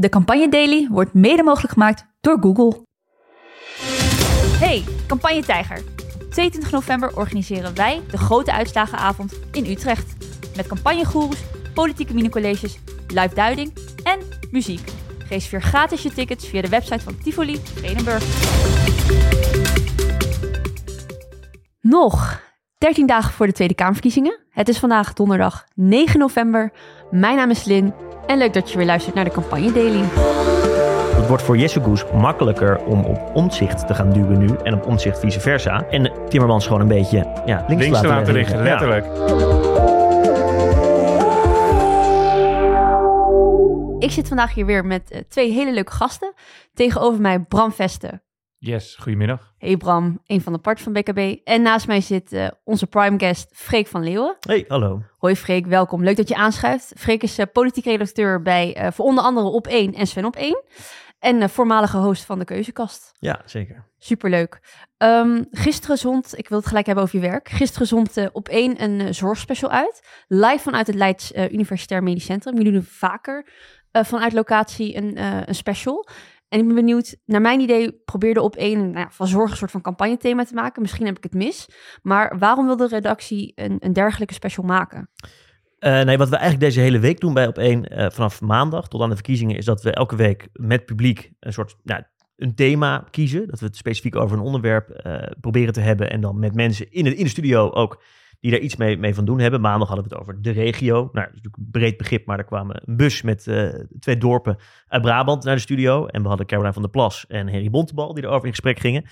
De Campagne Daily wordt mede mogelijk gemaakt door Google. Hey, Campagne Tijger. 22 november organiseren wij de grote uitslagenavond in Utrecht. Met campagnegoeroes, politieke minicolleges, live duiding en muziek. Reserveer gratis je tickets via de website van Tivoli Vredenburg. Nog 13 dagen voor de Tweede Kamerverkiezingen. Het is vandaag donderdag 9 november. Mijn naam is Lin en leuk dat je weer luistert naar de Campagne Daily. Het wordt voor Jesse Goes makkelijker om op omzicht te gaan duwen nu en op omzicht vice versa. En Timmermans gewoon een beetje ja, links, Links te laten liggen, Ja. letterlijk. Ik zit vandaag hier weer met eh, twee hele leuke gasten. Tegenover mij Bram Vesten. Yes, goedemiddag. Hey Bram, een van de parts van BKB. En naast mij zit eh, onze prime guest Freek van Leeuwen. Hey, hallo. Hoi Freek, welkom. Leuk dat je aanschuift. Freek is eh, politiek redacteur bij eh, voor onder andere Op 1 en Sven Op 1. En eh, voormalige host van de Keuzekast. Ja, zeker. Superleuk. Ehm gisteren zond, ik wil het gelijk hebben over je werk. Gisteren zond eh, Op 1 een zorgspecial uit. Live vanuit het Leids Universitair Medisch Centrum. Jullie doen vaker eh, vanuit locatie een, eh, een special. En ik ben benieuwd, naar mijn idee probeerde Op 1 nou van zorg een soort van campagnethema te maken. Misschien heb ik het mis. Maar waarom wil de redactie een, een dergelijke special maken? Eh, nee, wat we eigenlijk deze hele week doen bij op één eh, vanaf maandag tot aan de verkiezingen, is dat we elke week met publiek een soort nou, een thema kiezen. Dat we het specifiek over een onderwerp eh, proberen te hebben. En dan met mensen in, het, in de studio ook die daar iets mee, mee van doen hebben. Maandag hadden we het over de regio. Nou, dat is natuurlijk een breed begrip, maar er kwamen een bus met eh, twee dorpen uit Brabant naar de studio. En we hadden Caroline van der Plas en Henry Bontebal die erover in gesprek gingen.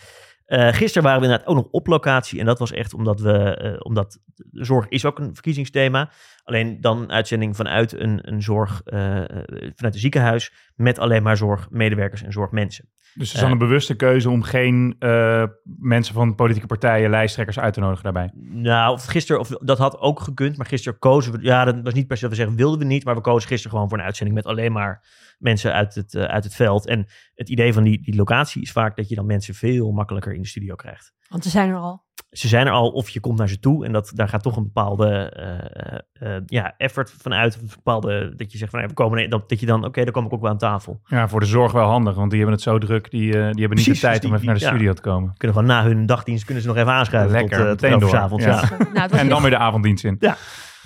Eh gisteren waren we inderdaad ook nog op locatie. En dat was echt omdat we, eh, omdat zorg is ook een verkiezingsthema. Alleen dan uitzending vanuit een, een zorg, vanuit een ziekenhuis. Met alleen maar zorgmedewerkers en zorgmensen. Dus het is dan een bewuste keuze om geen eh, mensen van politieke partijen, lijsttrekkers uit te nodigen daarbij. Nou, of gisteren, of, dat had ook gekund. Maar gisteren kozen we, ja, dat was niet per se dat we zeggen wilden we niet. Maar we kozen gisteren gewoon voor een uitzending met alleen maar mensen uit het, eh, uit het veld. En het idee van die, die locatie is vaak dat je dan mensen veel makkelijker in de studio krijgt. Want ze zijn er al. ze zijn er al of je komt naar ze toe en dat, daar gaat toch een bepaalde eh, eh, eh, ja, effort van uit. Een bepaalde, dat je zegt van, ja, we komen, dat, dat je dan, oké, dan kom ik ook wel aan tafel. Ja, voor de zorg wel handig, want die hebben het zo druk. Die, eh, die hebben niet Precies, de tijd dus om even naar de ja. studio te komen. Kunnen gewoon na hun dagdienst kunnen ze nog even aanschuiven Lekker, tot, tot meteen 's door. avonds. Ja. Ja. Nou, En in dan weer de avonddienst in. Het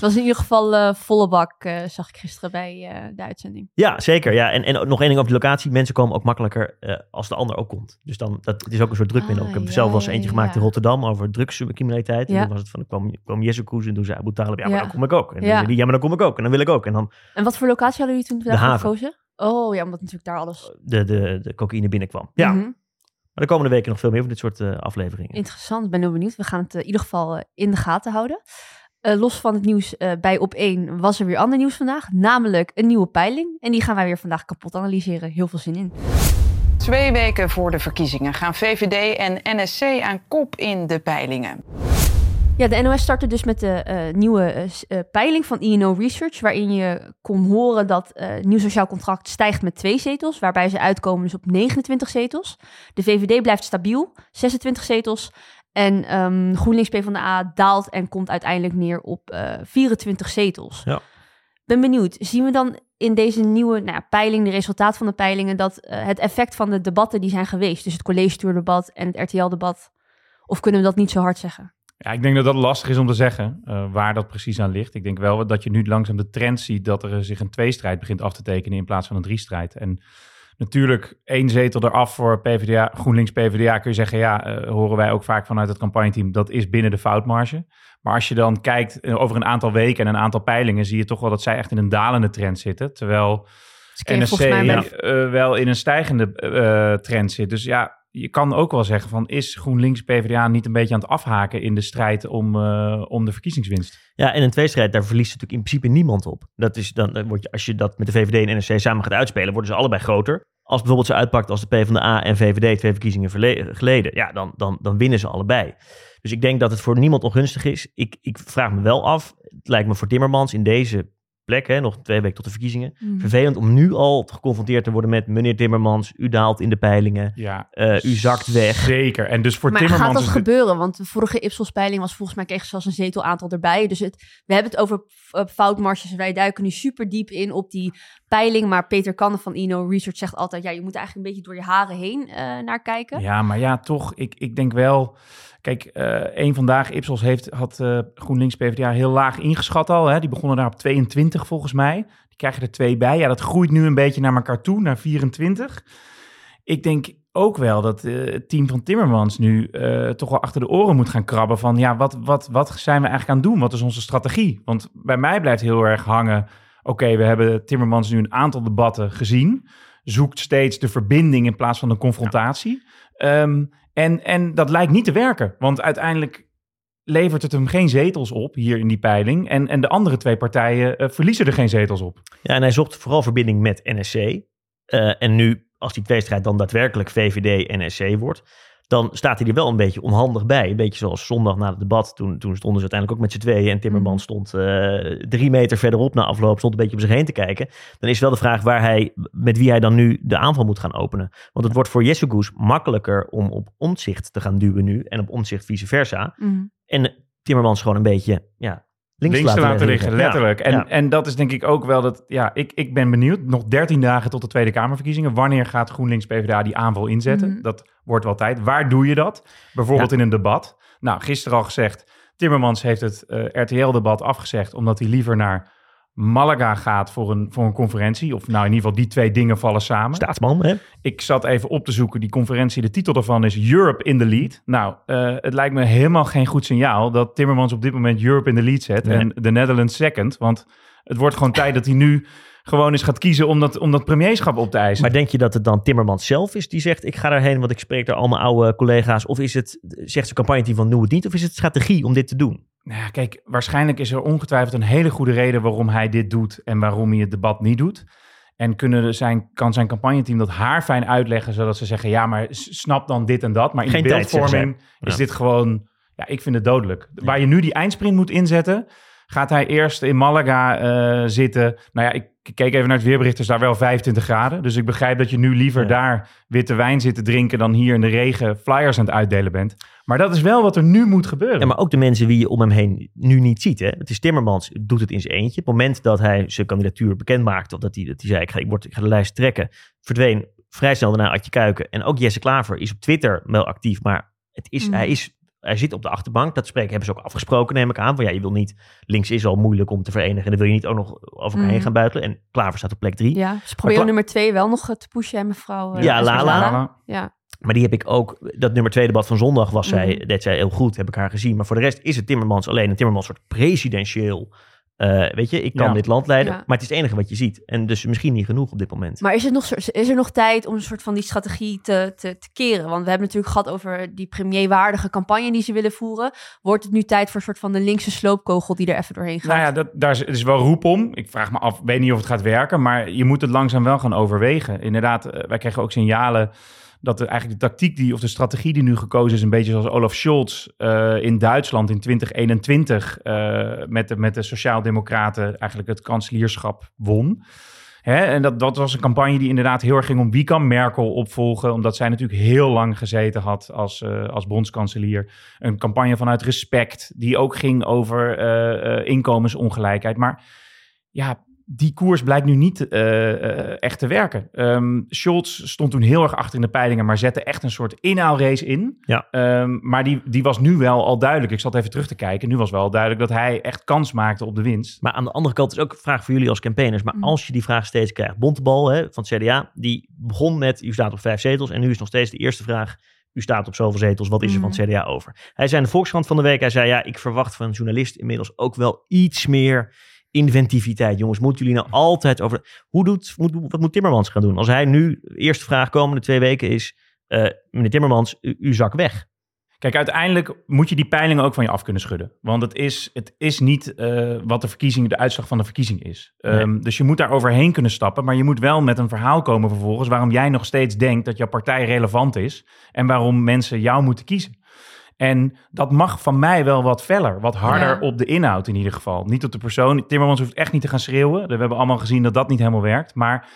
was in ieder geval eh, volle bak, eh, zag ik gisteren bij eh, de uitzending. Ja, zeker. Ja. En, en nog één ding over de locatie. Mensen komen ook makkelijker als de ander ook komt. Dus dan, dat, het is ook een soort drukmiddel. Ah, ik heb ja, zelf wel eens eentje ja. gemaakt in Rotterdam over drugscriminaliteit. En toen was het van, ik kwam, kwam en toen zei Abu Talib, ja, maar dan kom ik ook. En dan die, ja, maar dan kom ik ook. En dan wil ik ook. En dan En wat voor locatie hadden jullie toen haven. gekozen? Oh ja, omdat natuurlijk daar alles... de, de, de cocaïne binnenkwam. Ja, Mhm. maar de komende weken nog veel meer van dit soort afleveringen. Interessant, ben heel benieuwd. We gaan het in ieder geval in de gaten houden. Eh, los van het nieuws eh, bij Op1 was er weer ander nieuws vandaag. Namelijk een nieuwe peiling. En die gaan wij weer vandaag kapot analyseren. Heel veel zin in. Twee weken voor de verkiezingen gaan VVD en NSC aan kop in de peilingen. Ja, de NOS startte dus met de eh, nieuwe peiling van INO Research, waarin je kon horen dat nieuw sociaal contract stijgt met twee zetels, waarbij ze uitkomen dus op 29 zetels. De VVD blijft stabiel, 26 zetels. En ehm, GroenLinks PvdA daalt en komt uiteindelijk neer op eh 24 zetels. Ja. Ben benieuwd, zien we dan in deze nieuwe nou ja, peiling, de resultaat van de peilingen, dat eh, het effect van de debatten die zijn geweest, dus het college-tourdebat en het RTL-debat, of kunnen we dat niet zo hard zeggen? Ja, ik denk dat dat lastig is om te zeggen eh, waar dat precies aan ligt. Ik denk wel dat je nu langzaam de trend ziet dat er zich een tweestrijd begint af te tekenen in plaats van een driestrijd. En natuurlijk één zetel eraf voor PvdA, GroenLinks PvdA kun je zeggen, ja, eh, horen wij ook vaak vanuit het campagneteam, dat is binnen de foutmarge. Maar als je dan kijkt eh, over een aantal weken en een aantal peilingen, zie je toch wel dat zij echt in een dalende trend zitten. Terwijl Dus NSC eh, wel in een stijgende trend zit. Dus ja, je kan ook wel zeggen van is GroenLinks PvdA niet een beetje aan het afhaken in de strijd om, om de verkiezingswinst? Ja, en een tweestrijd, daar verliest natuurlijk in principe niemand op. Dat is dan, dan word je, als je dat met de VVD en NSC samen gaat uitspelen, worden ze allebei groter. Als bijvoorbeeld zo uitpakt als de PvdA en VVD twee verkiezingen geleden, ja, dan, dan, dan winnen ze allebei. Dus ik denk dat het voor niemand ongunstig is. Ik, ik vraag me wel af, het lijkt me voor Timmermans in deze plek, hè, nog twee weken tot de verkiezingen. Mhm. Vervelend om nu al geconfronteerd te worden met meneer Timmermans, u daalt in de peilingen, Ja, eh, u zakt weg. Zeker. En dus voor Maar Timmermans gaat dat gebeuren? Want de vorige Ipsos-peiling was volgens mij kreeg ze zelfs een zetelaantal erbij. Dus het, we hebben het over uh, foutmarges. Wij duiken nu super diep in op die peiling. Maar Peter Kannen van Ino Research zegt altijd... ja, je moet eigenlijk een beetje door je haren heen eh, naar kijken. Ja, maar ja, toch. Ik, ik denk wel. Kijk, eh één vandaag, Ipsos heeft, had eh, GroenLinks PvdA heel laag ingeschat al. Hè? Die begonnen daar op 22 volgens mij. Die krijgen er twee bij. Ja, dat groeit nu een beetje naar elkaar toe, naar 24. Ik denk ook wel dat eh, het team van Timmermans nu toch wel achter de oren moet gaan krabben van ja, wat, wat, wat zijn we eigenlijk aan het doen? Wat is onze strategie? Want bij mij blijft heel erg hangen, oké, we hebben Timmermans nu een aantal debatten gezien, zoekt steeds de verbinding in plaats van de confrontatie. Ehm, en, en dat lijkt niet te werken, want uiteindelijk levert het hem geen zetels op hier in die peiling. En, en de andere twee partijen eh, verliezen er geen zetels op. Ja, en hij zocht vooral verbinding met NSC. Eh, en nu, als die tweestrijd dan daadwerkelijk VVD-NSC wordt, dan staat hij er wel een beetje onhandig bij. Een beetje zoals zondag na het debat. Toen, toen stonden ze uiteindelijk ook met z'n tweeën. En Timmermans stond eh, drie meter verderop na afloop. Stond een beetje om zich heen te kijken. Dan is wel de vraag waar hij, met wie hij dan nu de aanval moet gaan openen. Want het wordt voor Jesse Goes makkelijker om op omzicht te gaan duwen nu. En op omzicht vice versa. Mhm. En Timmermans gewoon een beetje ja, links, links te laten liggen, letterlijk. En, Ja. en dat is denk ik ook wel dat, ja, ik, ik ben benieuwd. Nog 13 dagen tot de Tweede Kamerverkiezingen. Wanneer gaat GroenLinks PvdA die aanval inzetten? Mhm. Dat wordt wel tijd. Waar doe je dat? Bijvoorbeeld in een debat. Nou, gisteren al gezegd, Timmermans heeft het eh, RTL-debat afgezegd, omdat hij liever naar Malaga gaat voor een, voor een conferentie. Of nou, in ieder geval die twee dingen vallen samen. Staatsman, hè? Ik zat even op te zoeken. Die conferentie, de titel daarvan is Europe in the Lead. Nou, eh, het lijkt me helemaal geen goed signaal dat Timmermans op dit moment Europe in the Lead zet Nee. en de Netherlands second. Want het wordt gewoon tijd dat hij nu gewoon eens gaat kiezen om dat, om dat premierschap op te eisen. Maar denk je dat het dan Timmermans zelf is die zegt: Ik ga daarheen, want ik spreek daar al mijn oude collega's? Of is het, zegt zijn campagne-team van: Doe het niet? Of is het strategie om dit te doen? Nou ja, kijk, waarschijnlijk is er ongetwijfeld een hele goede reden waarom hij dit doet en waarom hij het debat niet doet. En kunnen zijn, kan zijn campagneteam dat haar fijn uitleggen, zodat ze zeggen, ja, maar snap dan dit en dat. Maar in Geen de beeldvorming is Ja. dit gewoon, ja, ik vind het dodelijk. Waar je nu die eindsprint moet inzetten, gaat hij eerst in Malaga eh, zitten. Nou ja, ik keek even naar het weerbericht, is daar wel 25 graden. Dus ik begrijp dat je nu liever Ja. daar witte wijn zit te drinken dan hier in de regen flyers aan het uitdelen bent. Maar dat is wel wat er nu moet gebeuren. Ja, maar ook de mensen wie je om hem heen nu niet ziet. Hè? Het is Timmermans, doet het in zijn eentje. Op het moment dat hij zijn kandidatuur bekend maakte, of dat hij, dat hij zei: ik ga, ik, word, ik ga de lijst trekken, verdween vrij snel daarna Adje Kuiken. En ook Jesse Klaver is op Twitter wel actief, maar het is, Mm. hij, is, hij zit op de achterbank. Dat spreken hebben ze ook afgesproken, neem ik aan. Van ja, je wil niet, links is al moeilijk om te verenigen. En dan wil je niet ook nog over elkaar Mm. heen gaan buitelen. En Klaver staat op plek drie. Ja, ze proberen Kla- nummer twee wel nog eh, te pushen, hè, mevrouw. eh, Ja, Esmeralda. Lala. Ja. Maar die heb ik ook, dat nummer twee debat van zondag was zij, Mhm. deed zij heel goed, heb ik haar gezien. Maar voor de rest is het Timmermans alleen een Timmermans soort presidentieel, eh, weet je, ik kan Ja. dit land leiden. Ja. Maar het is het enige wat je ziet. En dus misschien niet genoeg op dit moment. Maar is, het nog, is er nog tijd om een soort van die strategie te, te, te keren? Want we hebben natuurlijk gehad over die premierwaardige campagne die ze willen voeren. Wordt het nu tijd voor een soort van de linkse sloopkogel die er even doorheen gaat? Nou ja, dat, daar is, is wel roep om. Ik vraag me af, weet niet of het gaat werken, maar je moet het langzaam wel gaan overwegen. Inderdaad, eh, wij kregen ook signalen dat de, eigenlijk de tactiek die, of de strategie die nu gekozen is, een beetje zoals Olaf Scholz eh, in Duitsland in 2021 eh, met, de, met de Sociaaldemocraten eigenlijk het kanselierschap won. Hè, en dat, dat was een campagne die inderdaad heel erg ging om wie kan Merkel opvolgen. Omdat zij natuurlijk heel lang gezeten had als, eh, als bondskanselier. Een campagne vanuit respect, die ook ging over inkomensongelijkheid. Maar ja, die koers blijkt nu niet eh, eh, echt te werken. Ehm Scholz stond toen heel erg achter in de peilingen, maar zette echt een soort inhaalrace in. Ja. Ehm, maar die, die was nu wel al duidelijk. Ik zat even terug te kijken. Nu was wel duidelijk dat hij echt kans maakte op de winst. Maar aan de andere kant is ook een vraag voor jullie als campaigners. Maar Mhm. als je die vraag steeds krijgt. Bontebal hè, van het CDA, die begon met u staat op vijf zetels. En nu is nog steeds de eerste vraag. U staat op zoveel zetels, wat is er van het CDA over? Hij zei in de Volkskrant van de week, hij zei ja, ik verwacht van een journalist inmiddels ook wel iets meer inventiviteit. Jongens, moeten jullie nou altijd over... Hoe doet, moet, wat moet Timmermans gaan doen? Als hij nu, de eerste vraag komende twee weken is, eh, meneer Timmermans, u, u zak weg. Kijk, uiteindelijk moet je die peilingen ook van je af kunnen schudden. Want het is, het is niet eh, wat de verkiezing, de uitslag van de verkiezing is. Nee. Ehm, dus je moet daar overheen kunnen stappen. Maar je moet wel met een verhaal komen vervolgens waarom jij nog steeds denkt dat jouw partij relevant is. En waarom mensen jou moeten kiezen. En dat mag van mij wel wat feller, wat harder Ja. op de inhoud in ieder geval. Niet op de persoon. Timmermans hoeft echt niet te gaan schreeuwen. We hebben allemaal gezien dat dat niet helemaal werkt. Maar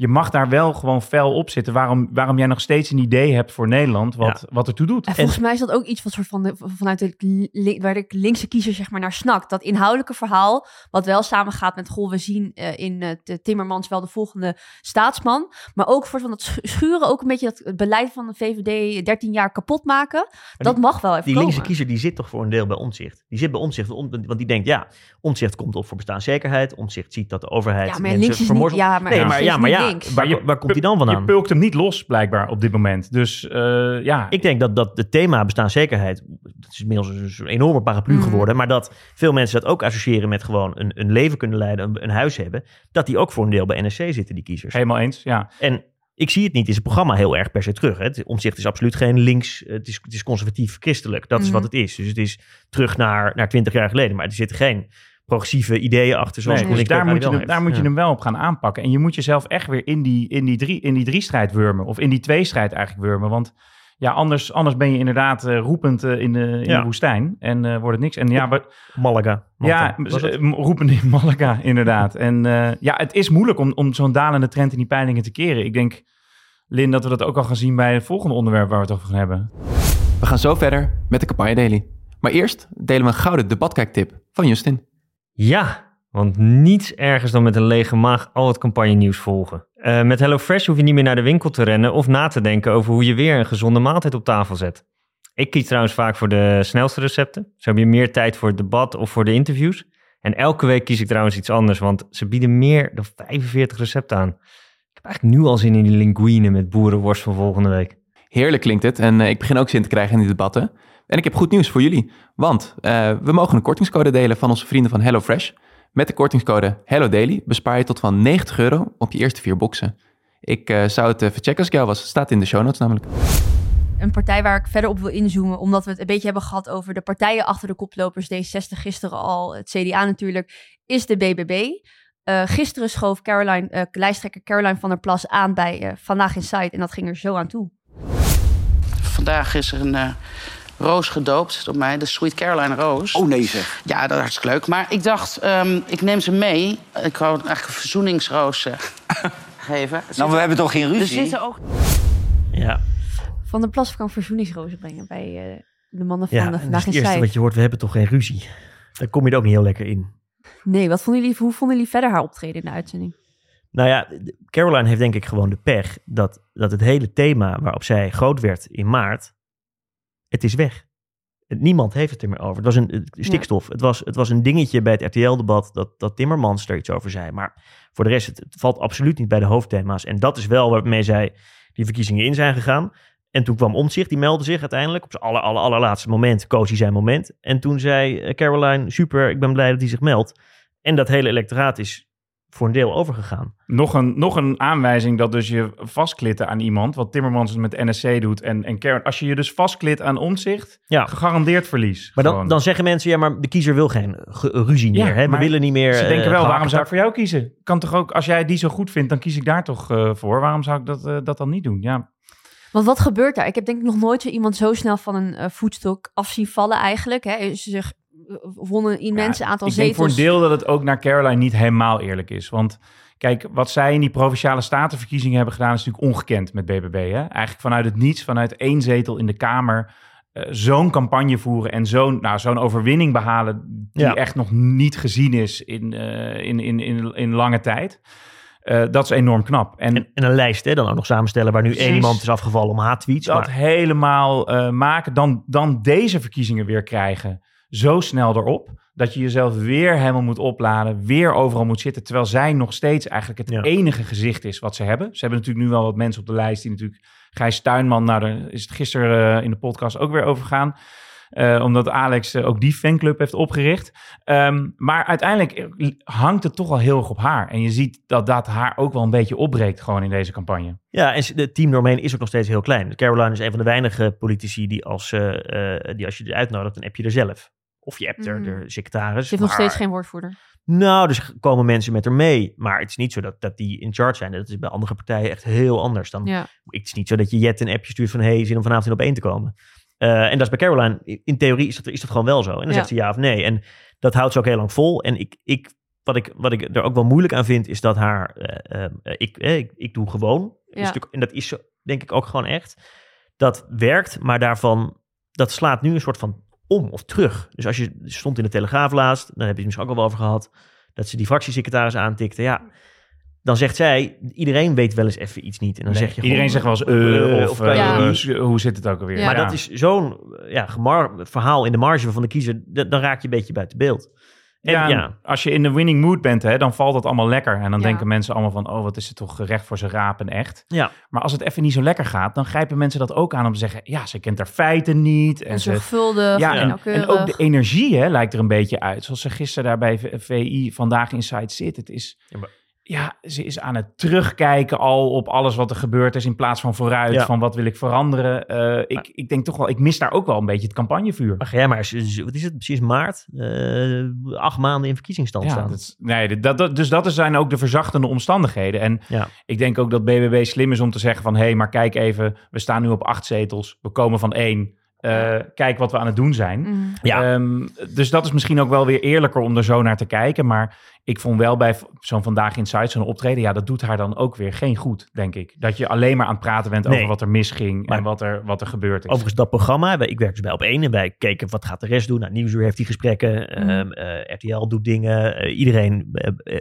je mag daar wel gewoon fel op zitten. Waarom, waarom jij nog steeds een idee hebt voor Nederland wat, wat ertoe doet. En volgens mij is dat ook iets wat soort van de, vanuit de waar de linkse kiezer zeg maar naar snakt. Dat inhoudelijke verhaal, wat wel samengaat met goh, we zien eh, in de Timmermans wel de volgende staatsman. Maar ook voor van dat sch- schuren, ook een beetje dat het beleid van de VVD 13 jaar kapot maken. dat mag wel even Die komen. linkse kiezer die zit toch voor een deel bij omzicht. Die zit bij omzicht, want die denkt ja, omzicht komt op voor bestaanszekerheid. Omzicht ziet dat de overheid Ja, maar mensen links is niet, vermorzelt. ja, maar, nee, maar ja, maar ja, links. waar, je- waar komt die dan vandaan? Je pulkt hem niet los, blijkbaar, op dit moment. Dus eh, ja, Ik denk dat, dat het thema bestaanszekerheid, dat is inmiddels een, enorme paraplu Mhm. geworden, maar dat veel mensen dat ook associëren met gewoon een, een leven kunnen leiden, een, een huis hebben, dat die ook voor een deel bij NSC zitten, die kiezers. helemaal eens. Ja. En ik zie het niet in zijn programma heel erg per se terug. Hè. Het omzicht is absoluut geen links, het is, het is conservatief-christelijk. Dat is Mhm. wat het is. Dus het is terug naar, naar 20 jaar geleden, maar er zitten geen progressieve ideeën achter zoals Nee, dus daar moet, je hem, daar moet je Ja. hem wel op gaan aanpakken. En je moet jezelf echt weer in die, in die, drie, in die drie-strijd wurmen. Of in die twee-strijd eigenlijk wurmen. Want ja, anders, anders ben je inderdaad eh, roepend eh, in, de, in Ja. de woestijn. En eh, wordt het niks. En ja, maar, Malaga. ja Malta, roepend in Malaga inderdaad. En eh, ja, het is moeilijk om, om zo'n dalende trend in die peilingen te keren. Ik denk, Lin, dat we dat ook al gaan zien bij het volgende onderwerp waar we het over gaan hebben. We gaan zo verder met de campagne daily. Maar eerst delen we een gouden debatkijktip van Justin. Ja, want niets ergers dan met een lege maag al het campagnenieuws volgen. Eh, met HelloFresh hoef je niet meer naar de winkel te rennen of na te denken over hoe je weer een gezonde maaltijd op tafel zet. Ik kies trouwens vaak voor de snelste recepten. Zo heb je meer tijd voor het debat of voor de interviews. En elke week kies ik trouwens iets anders, want ze bieden meer dan 45 recepten aan. Ik heb eigenlijk nu al zin in die linguine met boerenworst van volgende week. Heerlijk klinkt het en eh, ik begin ook zin te krijgen in die debatten. En ik heb goed nieuws voor jullie, want eh, we mogen een kortingscode delen van onze vrienden van HelloFresh. Met de kortingscode HelloDaily bespaar je tot van 90 euro op je eerste vier boxen. Ik eh, zou het even checken als ik jou was. Het staat in de show notes namelijk. een partij waar ik verder op wil inzoomen, omdat we het een beetje hebben gehad over de partijen achter de koplopers, D60 gisteren al, het CDA natuurlijk, is de BBB. Eh, gisteren schoof Caroline, eh, lijsttrekker Caroline van der Plas aan bij Vandaag in Site en dat ging er zo aan toe. Vandaag is er een eh, roos gedoopt door mij, de Sweet Caroline roos. Oh nee zeg. Ja, dat is hartstikke leuk. Maar ik dacht, ehm, ik neem ze mee. Ik wou eigenlijk een verzoeningsroos eh, geven. Er Nou, we hebben toch geen er ruzie? zitten ook Ja, Van der Plas kan verzoeningsrozen brengen bij eh, de mannen van ja de Vandaag in het eerste wat je hoort, we hebben toch geen ruzie. Daar kom je er ook niet heel lekker in. Nee, wat vonden jullie, hoe vonden jullie verder haar optreden in de uitzending? Nou ja, de- Caroline heeft denk ik gewoon de pech dat, dat het hele thema waarop zij groot werd in maart, het is weg. Niemand heeft het er meer over. Het was een stikstof. Het, was, het was een dingetje bij het RTL-debat dat, dat Timmermans er iets over zei. Maar voor de rest, het, het valt absoluut niet bij de hoofdthema's. En dat is wel waarmee zij die verkiezingen in zijn gegaan. En toen kwam Omtzigt, die meldde zich uiteindelijk op zijn aller, aller, allerlaatste moment, koos hij zijn moment. En toen zei eh, Caroline, super, ik ben blij dat hij zich meldt. En dat hele electoraat is voor een deel overgegaan. Nog een, nog een aanwijzing dat dus je vastklitten aan iemand, wat Timmermans met NSC doet. En, en Karen, als je je dus vastklit aan omzicht, Ja. gegarandeerd verlies. Maar dan, dan zeggen mensen, ja, maar de kiezer wil geen ge- ruzie meer. Ja, hè? We maar willen niet meer... Ze eh, denken wel, waarom zou ik voor jou kiezen? Kan toch ook, als jij die zo goed vindt, dan kies ik daar toch eh, voor. Waarom zou ik dat, eh, dat dan niet doen? Ja, Want wat gebeurt daar? Ik heb denk ik nog nooit zo iemand zo snel van een eh, voetstok af zien vallen eigenlijk. Hè. Ze zich eh, wonnen een immense Ja, aantal ik denk zetels. voor een deel dat het ook naar Caroline niet helemaal eerlijk is. Want kijk, wat zij in die provinciale statenverkiezingen hebben gedaan... is natuurlijk ongekend met BBB. Hè? Eigenlijk vanuit het niets, vanuit één zetel in de Kamer... eh, zo'n campagne voeren en zo'n nou, zo'n overwinning behalen... die Ja. echt nog niet gezien is in, eh, in, in, in, in lange tijd... Eh, dat is enorm knap. En, En, en een lijst hè, dan ook nog samenstellen waar nu één iemand is afgevallen om haattweets. dat Maar, helemaal eh, maken, dan, dan deze verkiezingen weer krijgen, zo snel erop, dat je jezelf weer helemaal moet opladen, weer overal moet zitten, terwijl zij nog steeds eigenlijk het Ja. enige gezicht is wat ze hebben. Ze hebben natuurlijk nu wel wat mensen op de lijst die natuurlijk, Gijs Tuinman, nou daar is het gisteren eh, in de podcast ook weer over gegaan. Eh, omdat Alex eh, ook die fanclub heeft opgericht. Ehm, maar uiteindelijk hangt het toch al heel erg op haar. En je ziet dat dat haar ook wel een beetje opbreekt gewoon in deze campagne. ja, en het team doorheen is ook nog steeds heel klein. Caroline is een van de weinige politici die als, eh, die als je er uitnodigt, dan heb je er zelf. Of je hebt er Mm. de secretaris. Ze heeft nog steeds geen woordvoerder. Nou, dus komen mensen met er mee. Maar het is niet zo dat, dat die in charge zijn. Dat is bij andere partijen echt heel anders. Dan, Ja. Het is niet zo dat je Jet een appje stuurt van... hey, zin om vanavond in op één te komen. Eh, en dat is bij Caroline, in theorie is dat, is dat gewoon wel zo. En dan Ja. zegt ze ja of nee. En dat houdt ze ook heel lang vol. En ik, ik, wat, ik, wat ik er ook wel moeilijk aan vind, is dat haar, eh, eh, ik, eh, ik, ik doe gewoon. Ja. Is natuurlijk- en dat is denk ik ook gewoon echt. Dat werkt, maar daarvan, dat slaat nu een soort van om of terug. Dus als je stond in de Telegraaf laatst, dan heb je het misschien ook al wel over gehad, dat ze die fractiesecretaris aantikte. Ja, dan zegt zij, iedereen weet wel eens even iets niet. En dan Nee, zeg je iedereen gewoon, zegt wel eens eh, eh, of, hoe zit het ook alweer? Ja. Maar Ja. dat is zo'n ja, verhaal in de marge van de kiezer. Dan raak je een beetje buiten beeld. En ja, als je in de winning mood bent, hè, dan valt het allemaal lekker. En dan Ja. denken mensen allemaal van, oh, wat is het toch recht voor zijn raap en echt. ja. Maar als het even niet zo lekker gaat, dan grijpen mensen dat ook aan om te zeggen, ja, ze kent haar feiten niet. En, En ze, zorgvuldig ja, en en, ook de energie hè, lijkt er een beetje uit. Zoals ze gisteren daar bij VI vandaag Inside zit. Het is, Ja, maar- ja, ze is aan het terugkijken al op alles wat er gebeurd is in plaats van vooruit, Ja. van wat wil ik veranderen. Eh, ik, ik denk toch wel, ik mis daar ook wel een beetje het campagnevuur. Maar ga jij maar wat is het precies, maart? Eh, acht maanden in verkiezingsstand Ja, staan. dat, is- nee, dat, dat, dus dat zijn ook de verzachtende omstandigheden. En Ja. ik denk ook dat BBB slim is om te zeggen van... hé, hey, maar kijk even, we staan nu op acht zetels. We komen van één. Eh, kijk wat we aan het doen zijn. Mm. Ja. Ehm, dus dat is misschien ook wel weer eerlijker om er zo naar te kijken. Maar ik vond wel bij zo'n Vandaag Inside, zo'n optreden... ja, dat doet haar dan ook weer geen goed, denk ik. Dat je alleen maar aan het praten bent Nee. over wat er misging... Maar- en wat er, wat er gebeurd is. Overigens, dat programma, wij- ik werk dus bij op één en wij keken wat gaat de rest doen. Nou, Nieuwsuur heeft die gesprekken, Mhm. ehm, eh, RTL doet dingen, eh, iedereen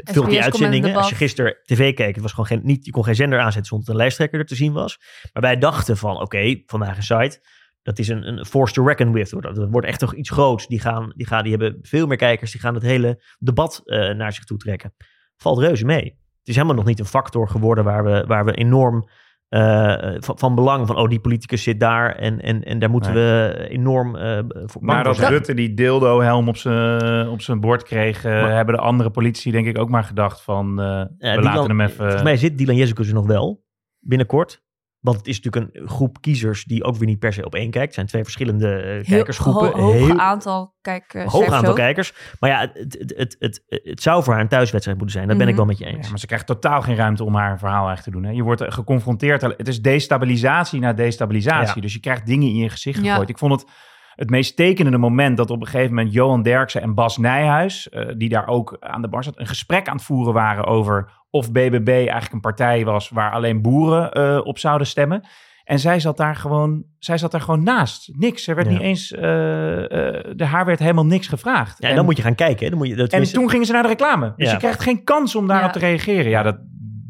vult die uitzendingen. Als je gisteren tv keek, het was gewoon geen, niet, je kon geen zender aanzetten zonder dat een lijsttrekker er te zien was. Maar wij dachten van, oké, vandaag een site, dat is een, een force to reckon with. Dat, wordt echt toch iets groots. Die, gaan, die, gaan, die hebben veel meer kijkers, die gaan het hele debat eh, naar zich toe trekken. Valt reuze mee. Het is helemaal nog niet een factor geworden waar we, waar we enorm eh, van, van belang van, oh, die politicus zit daar en, en, en daar moeten Nee. we enorm eh voor Maar dat zijn. Rutte die dildo-helm op zijn op zijn bord kreeg... Maar- hebben de andere politici denk ik ook maar gedacht van... we Dylan- laten hem even... Volgens mij zit Dylan er nog wel binnenkort. Want het is natuurlijk een groep kiezers die ook weer niet per se op één kijkt. Het zijn twee verschillende eh, Heel kijkersgroepen. ho- hoog Heel aantal kijk, eh, hoog aantal ook. kijkers. Maar ja, het, het, het, het, het zou voor haar een thuiswedstrijd moeten zijn. Dat ben ik Mhm. wel met je eens. Ja, maar ze krijgt totaal geen ruimte om haar verhaal echt te doen. Hè? Je wordt geconfronteerd. Het is destabilisatie na destabilisatie. Ja. Dus je krijgt dingen in je gezicht Ja. gegooid. Ik vond het het meest tekenende moment dat op een gegeven moment Johan Derksen en Bas Nijhuis, eh, die daar ook aan de bar zat, een gesprek aan het voeren waren over of BBB eigenlijk een partij was waar alleen boeren eh, op zouden stemmen. En zij zat daar gewoon, zij zat daar gewoon naast. Niks. Er werd Ja. niet eens, eh, eh, de haar werd helemaal niks gevraagd. Ja, en dan moet je gaan kijken. hè. Dan moet je, dat, En tenminste- toen gingen ze naar de reclame. Dus Ja. je krijgt geen kans om daarop Ja. te reageren. Ja, dat,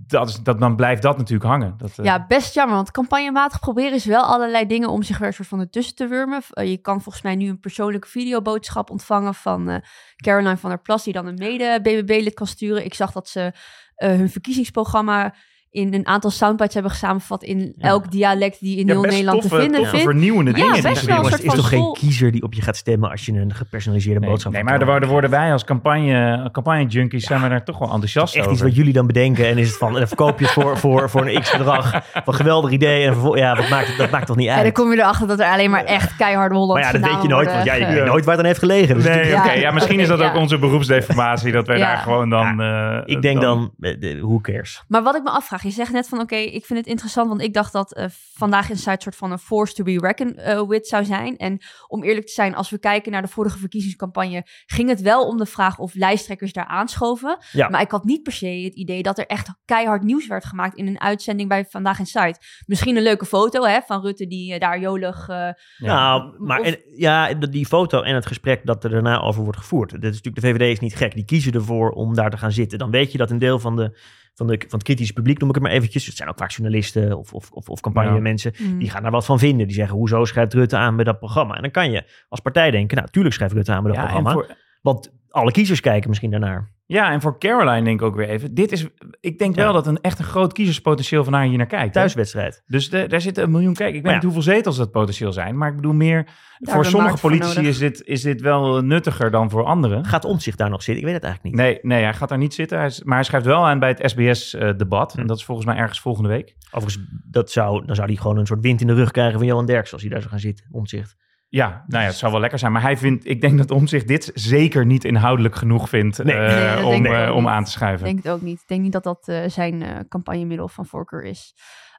dat is, dat, dan blijft dat natuurlijk hangen. Dat, eh, Ja, best jammer, want campagnematig proberen ze wel allerlei dingen om zich weer soort van ertussen te wurmen. Eh, je kan volgens mij nu een persoonlijke videoboodschap ontvangen van eh, Caroline van der Plas, die dan een mede-BBB-lid kan sturen. Ik zag dat ze hun verkiezingsprogramma in een aantal soundbites hebben samengevat in elk dialect die in ja, heel Nederland toffe, te vinden toffe vindt. vernieuwende Ja, dingen. die best wel een soort het is toch geen kiezer die op je gaat stemmen als je een gepersonaliseerde Nee, boodschap nee, van maar daar worden, worden wij als campagne, campagne junkies zijn we daar toch wel enthousiast echt over. iets wat jullie dan bedenken. En is het van, en dan verkoop je het voor, voor, voor een x-bedrag. Van geweldig idee. En vervol- ja, dat maakt, dat maakt toch niet En dan uit. kom je erachter dat er alleen maar echt keiharde Maar Hollandse ja, dat weet je nooit. Want ja, je worden weet nooit waar het aan heeft gelegen. Dus Nee, oké. Ja, Ja, misschien is dat ook ja. onze beroepsdeformatie, dat wij Ja. daar gewoon dan... eh, ik denk dan, eh, de- who cares? Maar wat ik me afvraag, je zegt net van oké, ik vind het interessant, want ik dacht dat eh, vandaag een soort van een force to be reckoned eh, with zou zijn. En om eerlijk te zijn, als we kijken naar de vorige verkiezingscampagne, ging het wel om de vraag of lijsttrekkers daar aanschoven. Ja. Maar ik had niet per se het idee dat er echt keihard nieuws werd gemaakt in een uitzending bij Vandaag in Site. Misschien een leuke foto hè, van Rutte die eh, daar jolig... eh, Nou, maar Of- en, ja, die foto en het gesprek dat er daarna over wordt gevoerd. Dat is natuurlijk, de VVD is niet gek. Die kiezen ervoor om daar te gaan zitten. Dan weet je dat een deel van, de, van, de, van het kritische publiek, noem ik het maar eventjes. Het zijn ook vaak journalisten of, of, of, of campagnemensen. mm. Die gaan daar wat van vinden. Die zeggen, hoezo schrijft Rutte aan bij dat programma? En dan kan je als partij denken, nou, tuurlijk schrijft Rutte aan bij dat Ja, programma. voor, Want alle kiezers kijken misschien daarnaar. Ja, en voor Caroline denk ik ook weer even. Dit is, ik denk Ja. wel dat een echt een groot kiezerspotentieel van haar hier naar kijkt. hè? Thuiswedstrijd. Dus de, daar zitten een miljoen kijkers. Ik weet niet hoeveel zetels dat potentieel zijn. Maar ik bedoel meer, voor sommige voor politici is dit, is dit wel nuttiger dan voor anderen. Gaat Omtzigt daar nog zitten? Ik weet het eigenlijk niet. Nee, nee, hij gaat daar niet zitten. Hij is, maar hij schrijft wel aan bij het SBS-debat. Hm. En dat is volgens mij ergens volgende week. Overigens, dat zou, dan zou hij gewoon een soort wind in de rug krijgen van Johan Derks als hij daar zou gaan zitten. Omtzigt. Ja, nou ja, het zou wel lekker zijn. Maar hij vindt, ik denk dat Omzicht dit zeker niet inhoudelijk genoeg vindt Nee. eh, Nee, om, ik eh, om aan te Ik schuiven. denk het ook niet. Ik denk niet dat dat eh, zijn eh, campagnemiddel van voorkeur is.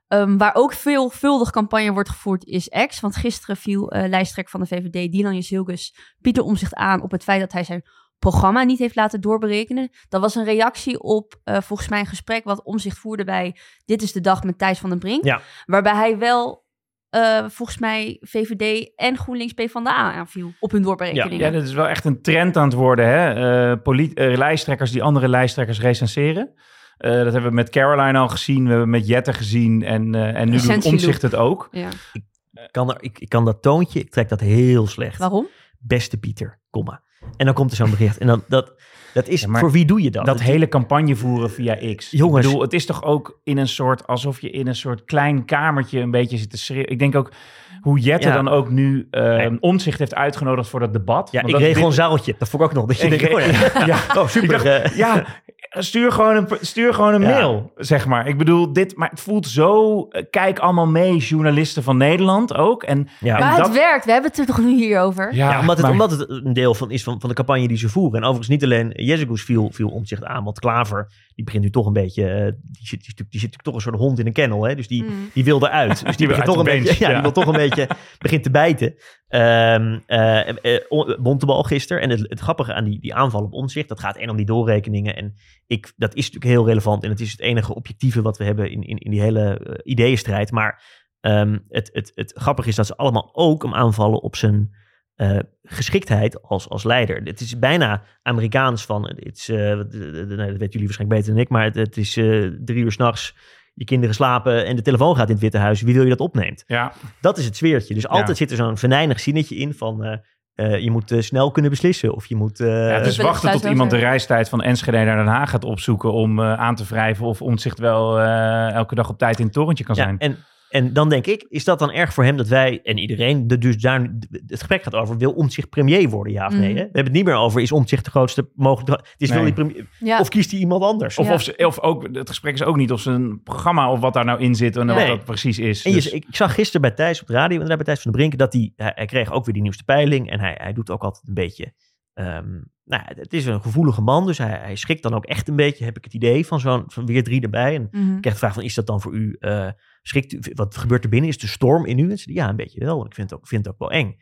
Ehm, waar ook veelvuldig campagne wordt gevoerd is X. Want gisteren viel eh lijsttrekker van de VVD, Dylan Jezilgus, Pieter Omzicht aan op het feit dat hij zijn programma niet heeft laten doorberekenen. Dat was een reactie op eh, volgens mij een gesprek wat Omzicht voerde bij Dit is de Dag met Thijs van den Brink. Ja. Waarbij hij wel eh, volgens mij VVD en GroenLinks PvdA aanviel op hun doorberekeningen. Ja, dat is wel echt een trend aan het worden. Hè? Eh, eh, lijsttrekkers die andere lijsttrekkers recenseren. Eh, dat hebben we met Caroline al gezien. We hebben met Jette gezien. En, eh, en nu doet Omzicht het ook. Ja. Ik kan, er, ik, ik kan dat toontje, ik trek dat heel slecht. Waarom? Beste Pieter, komma. En dan komt er zo'n bericht. En dan, dat, dat is, Ja, voor wie doe je dat? Dat hele campagne voeren via X. Jongens. Ik bedoel, het is toch ook in een soort... alsof je in een soort klein kamertje een beetje zit te schreeuwen. Ik denk ook hoe Jette Ja. dan ook nu eh Nee. Omzicht heeft uitgenodigd voor dat debat. Ja, ik dat- regel een zaaltje. Dat vond ik ook nog. Dat je Ik ja, oh super. Ik dacht, ja, stuur gewoon een, stuur gewoon een Ja. mail, zeg maar. Ik bedoel, dit, maar het voelt zo... eh, Kijk allemaal mee, journalisten van Nederland ook. En, ja. en Maar dat- het werkt, we hebben het er toch nu hier over? Ja, omdat, het, maar- omdat het een deel van is van, van de campagne die ze voeren. En overigens niet alleen Jezegoes viel, viel omzicht aan, want Klaver, die begint nu toch een beetje, eh, die, zit, die, zit- die zit natuurlijk toch een soort hond in een kennel. Hè? Dus die, Mm. die wil eruit. Dus die, wil begint toch een beetje, ja, ja. die wil toch een beetje, begint te bijten. Ehm eh, eh, on- Bontebal gisteren. En het, het grappige aan die, die aanval op omzicht, dat gaat en om die doorrekeningen. En ik, dat is natuurlijk heel relevant. En het is het enige objectieve wat we hebben in, in, in die hele ideeënstrijd. Maar ehm, het, het, het grappige is dat ze allemaal ook hem aanvallen op zijn eh, geschiktheid als, als leider. Het is bijna Amerikaans van, het is, eh, nou, dat weten jullie waarschijnlijk beter dan ik, maar het, het is eh, drie uur s'nachts, je kinderen slapen en de telefoon gaat in het Witte Huis. Wie wil je dat opneemt? ja, Dat is het sfeertje. Dus altijd Ja. zit er zo'n venijnig zinnetje in van, eh, eh, je moet eh, snel kunnen beslissen. Of je moet... eh, ja, het is wil het wachten tot iemand de reistijd van Enschede naar Den Haag gaat opzoeken... om eh, aan te wrijven of Omtzigt wel eh, elke dag op tijd in het torentje kan Ja, zijn. en, en dan denk ik, is dat dan erg voor hem dat wij en iedereen, de, dus daar, het gesprek gaat over, wil Omtzigt premier worden, ja of nee? Mhm. Hè? We hebben het niet meer over, is Omtzigt de grootste mogelijke... Het is Nee. premier, Ja. Of kiest hij iemand anders? Of, Ja. of, ze, of ook, het gesprek is ook niet of zijn programma of wat daar nou in zit en Ja. wat Nee. dat precies is. En je, Dus- ik, ik zag gisteren bij Thijs op de radio, inderdaad bij Thijs van de Brink, dat hij, hij, hij kreeg ook weer die nieuwste peiling. En hij, hij doet ook altijd een beetje, ehm, nou, ja, het is een gevoelige man, dus hij, hij schrikt dan ook echt een beetje, heb ik het idee, van zo'n van weer drie erbij. En Mhm. ik kreeg de vraag van, is dat dan voor u, eh, schrikt u, wat gebeurt er binnen? Is de storm in u? En ze ja, een beetje wel, want ik vind het ook, vind het ook wel eng.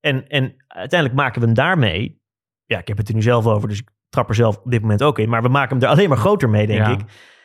En, en uiteindelijk maken we hem daarmee, ja, ik heb het er nu zelf over, dus ik trap er zelf op dit moment ook in, maar we maken hem er alleen maar groter mee, denk ja. ik.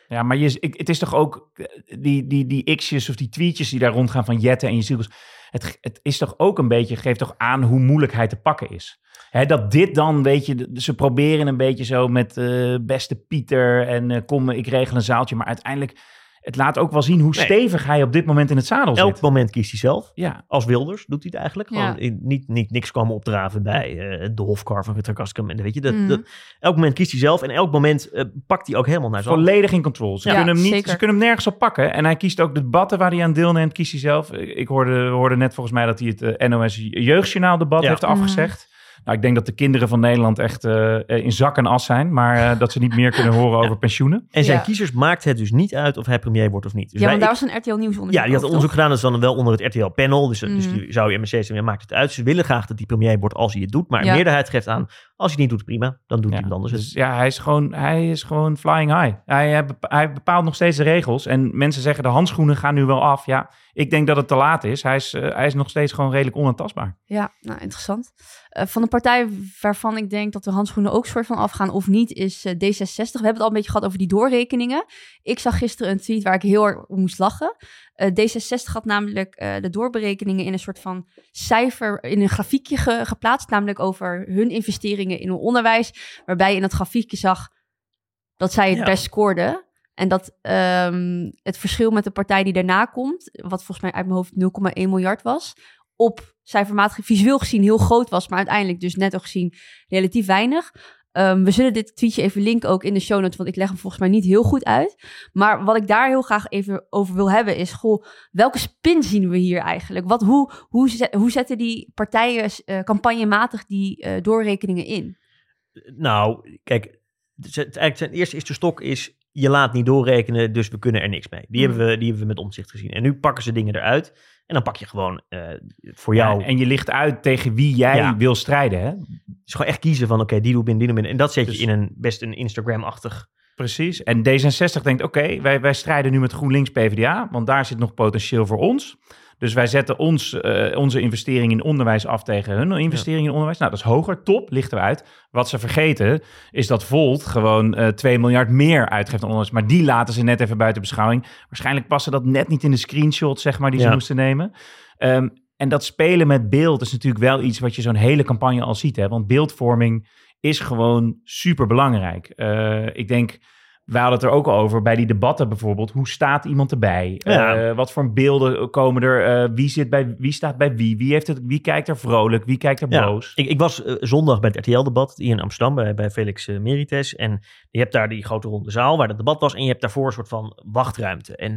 Ja, maar je, ik, het is toch ook eh, die, die, die x'jes of die tweetjes die daar rondgaan van Jette en je ziels. Het, het is toch ook een beetje, geeft toch aan hoe moeilijk hij te pakken is. Hè, dat dit dan, weet je, ze proberen een beetje zo met eh, beste Pieter en eh, kom, ik regel een zaaltje. Maar uiteindelijk, het laat ook wel zien hoe Nee. stevig hij op dit moment in het zadel Elk zit. moment kiest hij zelf. Ja, als Wilders doet hij het eigenlijk. Ja. Gewoon in- niet, niet niks komen opdraven bij eh, de hofkar van Rutger Kaskam. En weet je, dat, Mhm. dat, elk moment kiest hij zelf en elk moment eh, pakt hij ook helemaal naar zijn volledig in controle. Ze, Ja, kunnen hem niet, zeker. ze kunnen hem nergens op pakken. En hij kiest ook de debatten waar hij aan deelneemt, kiest hij zelf. Ik hoorde, we hoorden net volgens mij dat hij het eh, NOS Jeugdjournaal debat Ja. heeft afgezegd. Nou, ik denk dat de kinderen van Nederland echt eh, in zak en as zijn. Maar eh, dat ze niet meer kunnen horen over pensioenen. En zijn Ja. kiezers maakt het dus niet uit of hij premier wordt of niet. Dus Ja, want daar was een RTL Nieuws onderzoek ja, die had onderzoek toch? gedaan. Dat is dan wel onder het RTL-panel. Dus, dus Mhm. die zou je MSC zeggen, maakt het uit. Ze willen graag dat hij premier wordt als hij het doet. Maar Ja. een meerderheid geeft aan, als hij het niet doet, prima. Dan doet Ja, iemand anders het. dus ja, hij is, gewoon, hij is gewoon flying high. Hij, eh, hij bepaalt nog steeds de regels. En mensen zeggen de handschoenen gaan nu wel af. Ja, ik denk dat het te laat is. Hij is, eh, hij is nog steeds gewoon redelijk onaantastbaar. Ja, nou, interessant. Eh, van de partij waarvan ik denk dat de handschoenen ook soort van afgaan of niet, is eh, D66. We hebben het al een beetje gehad over die doorrekeningen. Ik zag gisteren een tweet waar ik heel erg om moest lachen. Eh, D66 had namelijk eh, de doorberekeningen in een soort van cijfer, in een grafiekje ge- geplaatst, namelijk over hun investeringen in hun onderwijs, waarbij je in dat grafiekje zag dat zij het Ja. best scoorden. En dat ehm, het verschil met de partij die daarna komt, wat volgens mij uit mijn hoofd 0,1 miljard was, op cijfermatig visueel gezien heel groot was, maar uiteindelijk dus netto gezien relatief weinig. Ehm, we zullen dit tweetje even linken ook in de show notes, want ik leg hem volgens mij niet heel goed uit. Maar wat ik daar heel graag even over wil hebben is, goh, welke spin zien we hier eigenlijk? Wat, hoe, hoe, hoe zetten die partijen eh, campagnematig die eh, doorrekeningen in? Nou, kijk, is- zijn eerste eerste stok is, je laat niet doorrekenen, dus we kunnen er niks mee. Die, Mm. hebben, we, die hebben we met omzicht gezien. En nu pakken ze dingen eruit en dan pak je gewoon eh, voor jou... Ja, en je ligt uit tegen wie jij Ja. wil strijden. Hè? Dus gewoon echt kiezen van, oké, die doe binnen, die doe binnen. En dat zet je Dus- in een best een Instagram-achtig Precies. En D66 denkt, oké, wij, wij strijden nu met GroenLinks PvdA, want daar zit nog potentieel voor ons. Dus wij zetten ons, eh, onze investering in onderwijs af tegen hun investering in onderwijs. Nou, dat is hoger, top, lichten we uit. Wat ze vergeten is dat Volt gewoon eh 2 miljard meer uitgeeft aan onderwijs. Maar die laten ze net even buiten beschouwing. Waarschijnlijk passen dat net niet in de screenshot, zeg maar, die ze moesten nemen. Ehm, en dat spelen met beeld is natuurlijk wel iets wat je zo'n hele campagne al ziet. Hè? Want beeldvorming is gewoon super belangrijk. ik denk, wij hadden het er ook over bij die debatten bijvoorbeeld. Hoe staat iemand erbij? Ja. Eh, wat voor beelden komen er? Eh, wie, zit bij, wie staat bij wie? Wie, heeft het, wie kijkt er vrolijk? Wie kijkt er Ja, boos? Ik, ik was eh, zondag bij het RTL-debat hier in Amsterdam bij, bij Felix Merites. En je hebt daar die grote ronde zaal waar het debat was. En je hebt daarvoor een soort van wachtruimte. En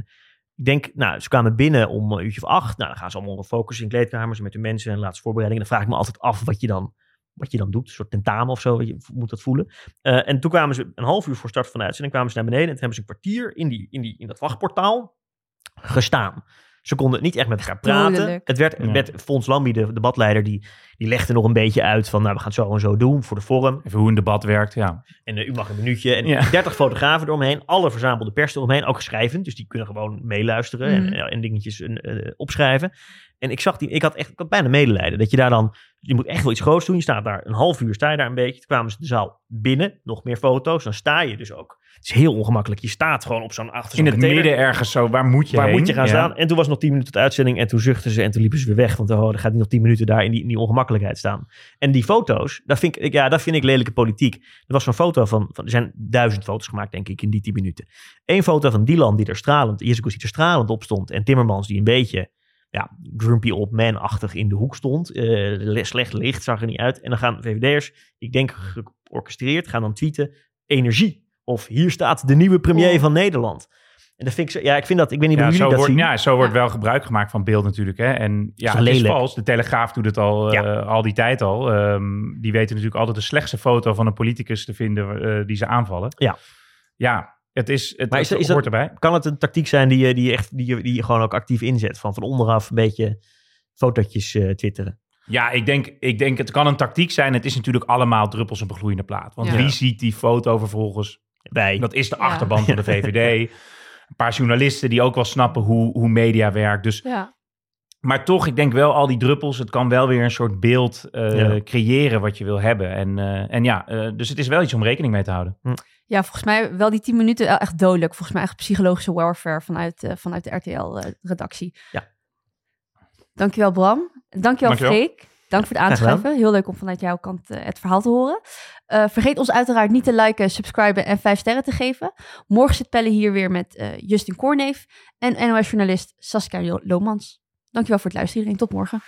ik denk, nou, ze kwamen binnen om een uurtje of acht. Nou, dan gaan ze allemaal focussen in kleedkamers met hun mensen en laatste voorbereidingen. Dan vraag ik me altijd af wat je dan, wat je dan doet. Een soort tentamen of zo, weet je moet dat voelen. Eh, en toen kwamen ze een half uur voor start van de uitzending kwamen ze naar beneden. En toen hebben ze een kwartier in, die, in, die, in dat wachtportaal gestaan. Ze konden niet echt met elkaar praten. Het werd Ja. met Fons Lambi, de debatleider, die, die legde nog een beetje uit van, nou, we gaan het zo en zo doen voor de vorm. Even hoe een debat werkt, ja. En eh, u mag een minuutje. En Ja. 30 fotografen eromheen, alle verzamelde pers eromheen, ook schrijvend. Dus die kunnen gewoon meeluisteren Mhm. en, en dingetjes eh, opschrijven. En ik zag die, ik had echt ik had bijna medelijden. Dat je daar dan, je moet echt wel iets groots doen. Je staat daar een half uur, sta je daar een beetje. Toen kwamen ze de zaal binnen, nog meer foto's. Dan sta je dus ook. Het is heel ongemakkelijk. Je staat gewoon op zo'n achter In het container. midden ergens zo, waar moet je Waar heen? moet je gaan Ja. staan? En toen was nog 10 minuten tot uitzending. En toen zuchtten ze en toen liepen ze weer weg. Want oh, er gaat niet nog 10 minuten daar in die, in die ongemakkelijkheid staan. En die foto's, dat vind ik, ja, dat vind ik lelijke politiek. Er was zo'n foto van, van, er zijn duizend foto's gemaakt, denk ik, in die 10 minuten. Eén foto van Dylan die er stralend, Jezus die er stralend op stond. En Timmermans die een beetje, ja, grumpy old man-achtig in de hoek stond. Eh, slecht licht, zag er niet uit. En dan gaan VVD'ers, ik denk georchestreerd, gaan dan tweeten, energie. Of hier staat de nieuwe premier Oh. van Nederland. En dat vind ik, zo- ja, ik vind dat, ik weet niet Ja, hoe zo jullie dat wordt, zien. ja, zo wordt Ja. wel gebruik gemaakt van beeld natuurlijk. Hè? En ja, het is vals. De Telegraaf doet het al, eh, al die tijd al. Ehm, die weten natuurlijk altijd de slechtste foto van een politicus te vinden eh, die ze aanvallen. Ja. Ja, het is, het, Maar is het dat- is hoort erbij. Kan het een tactiek zijn die je, die je, echt, die je, die je gewoon ook actief inzet? Van van onderaf een beetje fotootjes eh, twitteren. Ja, ik denk, ik denk het kan een tactiek zijn. Het is natuurlijk allemaal druppels op een gloeiende plaat. Want Ja. wie ziet die foto vervolgens? Wij. Dat is de Ja. achterban van de VVD. Een paar journalisten die ook wel snappen hoe, hoe media werkt. Dus Ja. Maar toch, ik denk wel al die druppels, het kan wel weer een soort beeld eh, Ja. creëren wat je wil hebben. En, eh, en ja, eh, dus het is wel iets om rekening mee te houden. ja, volgens mij wel die 10 minuten wel echt dodelijk. Volgens mij echt psychologische warfare vanuit, vanuit de RTL-redactie. Ja. Dankjewel Bram. Dankjewel, Dankjewel. Freek. Dank voor het aanschuiven. Heel leuk om vanuit jouw kant het verhaal te horen. Eh, vergeet ons uiteraard niet te liken, subscriben en 5 sterren te geven. Morgen zit Pelle hier weer met Justin Korneef en NOS-journalist Saskia Lomans. Dankjewel voor het luisteren iedereen. Tot morgen.